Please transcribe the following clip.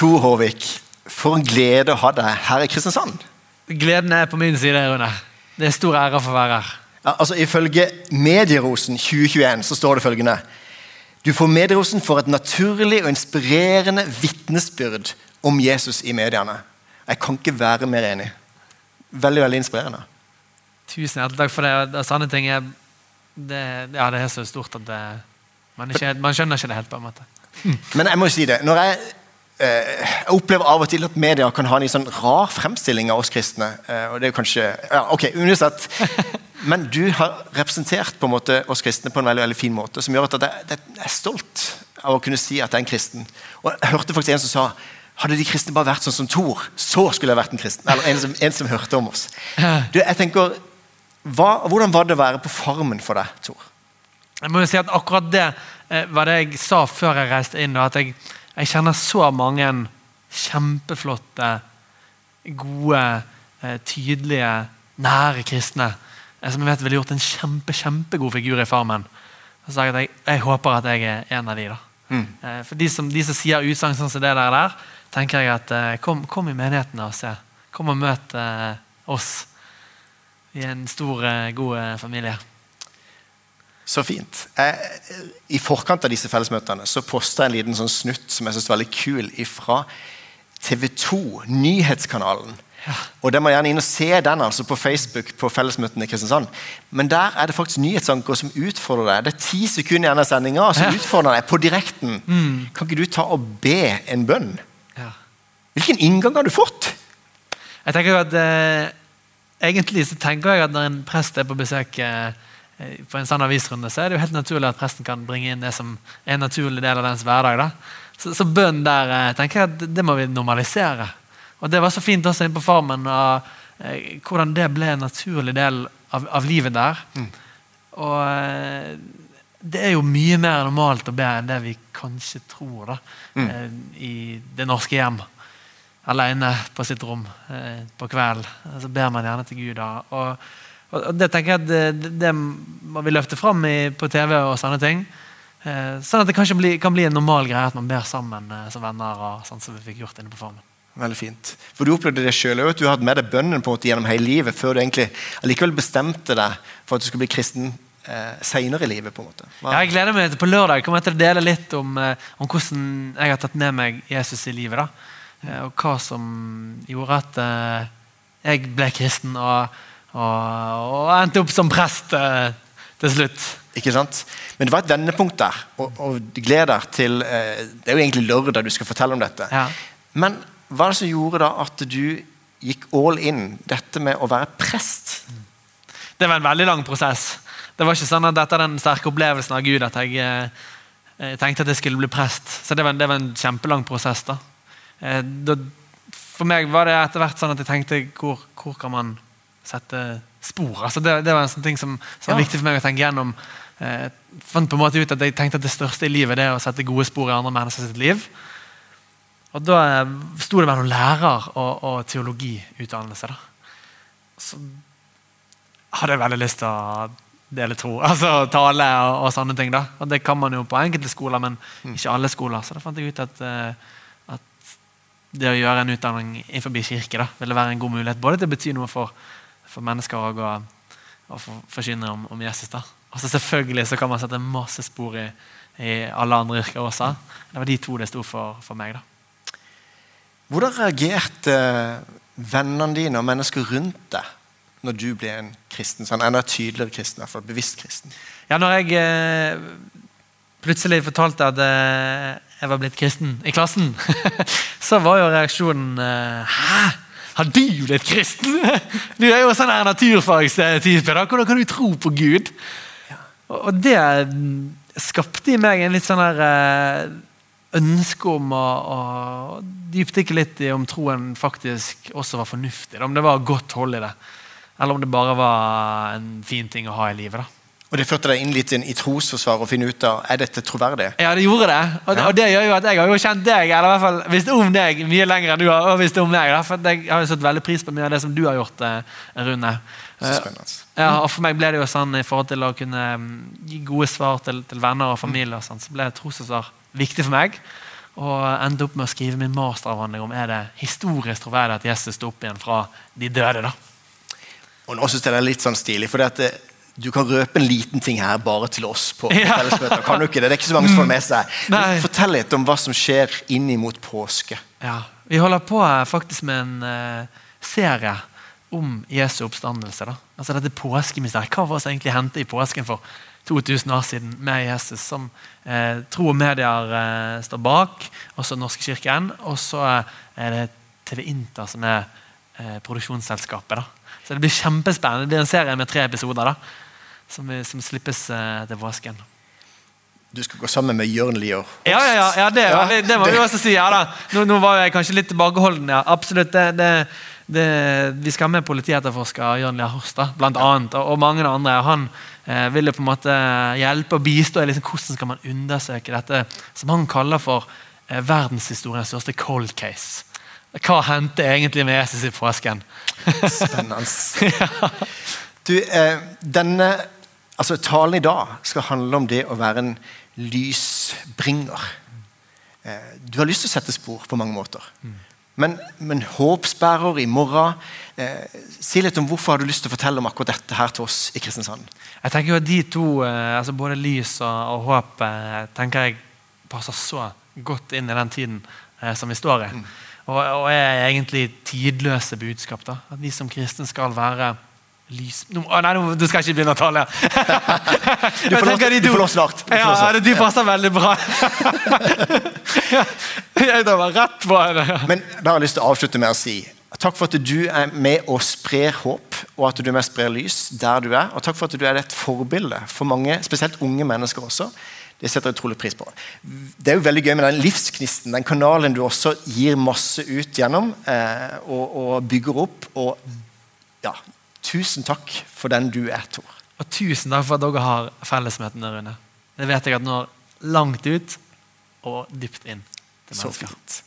Tor Håvik, for en glede å ha deg her i Kristiansand. Gleden er på min side, Rune. Det er stor ære for å være her. Ja, altså Ifølge Medierosen 2021 så står det følgende Du får Medierosen for et naturlig og inspirerende vitnesbyrd om Jesus i mediene. Jeg kan ikke være mer enig. Veldig veldig inspirerende. Tusen hjertelig takk for det. det sanne ting er, det, ja, det er så stort at det, man, ikke, man skjønner ikke det helt. på en måte. Men jeg må jo si det. Når jeg jeg opplever av og til at media kan ha en sånn rar fremstilling av oss kristne. Eh, og det er jo kanskje, ja, ok, uansett. Men du har representert på en måte oss kristne på en veldig, veldig fin måte, som gjør at jeg er stolt av å kunne si at jeg er en kristen. Og Jeg hørte faktisk en som sa hadde de kristne bare vært sånn som Thor, så skulle jeg vært en kristen. Eller en som, en som hørte om oss. Du, jeg tenker, hva, Hvordan var det å være på Farmen for deg, Thor? Jeg må jo si at Akkurat det eh, var det jeg sa før jeg reiste inn. at jeg, jeg kjenner så mange kjempeflotte, gode, eh, tydelige, nære kristne eh, som jeg vet ville gjort en kjempe, kjempegod figur i Farmen. Jeg jeg, jeg håper at jeg er en av de. da. Mm. Eh, For de som, de som sier utsagn sånn som det der, der tenker jeg at kom, kom i menigheten og se. Kom og møt eh, oss i en stor, god familie. Så fint. Jeg, I forkant av disse fellesmøtene så posta jeg en liten sånn snutt som jeg synes var veldig kul fra TV 2, nyhetskanalen. Og det må gjerne inn og se den altså på Facebook på fellesmøtene i Kristiansand. Men der er det faktisk nyhetsanker som utfordrer deg. Det er ti sekunder igjen av sendinga som Ja. utfordrer deg på direkten. Kan ikke du ta og be en bønn? Ja. Hvilken inngang har du fått? Jeg tenker jo at eh, Egentlig så tenker jeg at når en prest er på besøk eh, på en sånn avisrunde, så er det jo helt naturlig at presten kan bringe inn det som er en naturlig del av dens hverdag. da. Så, så bønn der eh, tenker jeg at det må vi normalisere. Og Det var så fint også inne på Farmen, og, eh, hvordan det ble en naturlig del av, av livet der. Og eh, det er jo mye mer normalt å be enn det vi kanskje tror da, eh, i det norske hjem. Alene på sitt rom eh, på kvelden. Så ber man gjerne til Gud. da. Og, og, det tenker jeg at det, det, må vi løfte fram i, på TV og sånne ting. Eh, sånn at det kanskje bli, kan bli en normal greie at man ber sammen eh, som venner. og sånn som vi fikk gjort inne på formen. Veldig fint. For Du opplevde det selv, at du hadde med deg bønnen på en måte gjennom hele livet før du egentlig allikevel bestemte deg for at du skulle bli kristen eh, senere i livet. på en måte. Hva- Ja, jeg gleder meg til På lørdag kommer jeg til å dele litt om, eh, om hvordan jeg har tatt med meg Jesus i livet. da. Eh, Og hva som gjorde at eh, jeg ble kristen og, og, og endte opp som prest eh, til slutt. Ikke sant? Men det var et vendepunkt der. Og, og gled deg til eh, Det er jo egentlig lørdag du skal fortelle om dette. Ja. Men hva er det som gjorde da at du gikk all in dette med å være prest? Det var en veldig lang prosess. Det var ikke sånn at dette er den sterke opplevelsen av Gud at jeg eh, eh, tenkte at jeg skulle bli prest. Så det var, det var en kjempelang prosess. da. Eh, da. For meg var det etter hvert sånn at jeg tenkte hvor, hvor kan man sette spor? Altså det, det var en sånn ting som, som var viktig for meg å tenke gjennom. Eh, fant på en måte ut at Jeg tenkte at det største i livet det er å sette gode spor i andre mennesker sitt liv. Og Da eh, sto det mellom lærer og, og teologiutdannelse. da. Så hadde jeg veldig lyst til å dele tro. Altså tale og, og sånne ting. da. Og Det kan man jo på enkelte skoler, men ikke alle skoler. Så da fant jeg ut at, eh, at det å gjøre en utdanning innenfor kirke da, ville være en god mulighet. Både til å bety noe for, for mennesker òg å- for, forkynne om, om Jesus. da. Og så selvfølgelig så kan man sette masse spor i, i alle andre yrker også. Det var de to det sto for for meg. da. Hvordan reagerte vennene dine og mennesker rundt deg når du ble en kristen? Sånn enda tydeligere kristen, i hvert fall bevisst kristen. Ja, når jeg eh, plutselig fortalte at eh, jeg var blitt kristen i klassen, så var jo reaksjonen eh, Hæ? Har du blitt kristen? Du er jo sånn naturfagstype. da. Hvordan kan du tro på Gud? Og det skapte i meg en litt sånn her eh, ønske om å, å dypdykke litt i om troen faktisk også var fornuftig. Om det var godt hold i det. Eller om det bare var en fin ting å ha i livet. da. Og det førte deg inn litt inn i trosforsvar og finne ut av er dette troverdig. Ja, det gjorde det. Og, Ja. og det gjør jo at jeg har jo kjent deg, eller i hvert fall visst om deg mye lenger enn du har visst om meg. For jeg har jo satt veldig pris på mye av det som du har gjort, eh, Rune. Så Eh, spennende. Ja, og For meg ble det jo sånn i forhold til å kunne mm, gi gode svar til, til venner og familie, og sånt, så ble trosforsvar viktig for meg. Og endte opp med å skrive min masteravhandling om er det historisk troverdig at Jesus sto opp igjen fra de døde. da. Og nå synes jeg det er litt sånn stilig, for det, du kan røpe en liten ting her bare til oss. på Ja. fellesmøter. Kan du ikke det? Det er ikke så mange som får med seg. Fortell litt om hva som skjer inn mot påske. Ja, Vi holder på faktisk med en uh, serie om Jesu oppstandelse. da. Altså dette påskemysteriet. Hva var det som egentlig hendte i påsken for 2000 år siden med Jesus, som uh, tro og medier uh, står bak, også Norske kirken. Og så er det TV Inter som er produksjonsselskapet. da. Så det blir kjempespennende. Det er en serie med tre episoder da, som, som slippes eh, til påsken. Du skal gå sammen med Jørn Lier. Ja, ja, ja, ja, det, Ja, det, det må vi også si. ja da. Nå, nå var jeg kanskje litt tilbakeholden. ja, Absolutt. Det, det, det, vi skal ha med politietterforsker Jørn Lier Horst, da, blant annet, og, og mange andre. Han eh, ville på en måte hjelpe og bistå i liksom, hvordan skal man undersøke dette som han kaller for eh, verdenshistoriens største cold case. Hva hendte egentlig med Jesus i påsken? Spennende. Du, eh, denne altså, Talen i dag skal handle om det å være en lysbringer. Eh, du har lyst til å sette spor på mange måter. Men, men håpsbærer i morgen eh, Si litt om hvorfor har du lyst til å fortelle om akkurat dette her til oss i Kristiansand. Jeg tenker jo at De to, eh, altså både lys og, og håp, tenker jeg passer så godt inn i den tiden som vi står i. Og, og er egentlig tidløse budskap. da. At vi som kristne skal være lys... Nå, å, nei, nå, du skal ikke begynne å tale. Du får lov, du får lov snart. Du Ja, det- de passer veldig bra. jeg meg rett på det. Men da har jeg lyst til å avslutte med å si takk for at du er med og sprer håp, og at du er med og sprer lys der du er. Og takk for at du er et forbilde for mange, spesielt unge mennesker også. Det setter jeg utrolig pris på. Det er jo veldig gøy med den livsknisten, den kanalen du også gir masse ut gjennom, eh, og, og bygger opp. Og ja, tusen takk for den du er, Tor. Og tusen takk for at dere har fellesmøtene, Rune. Det vet jeg at når langt ut og dypt inn til Så fint.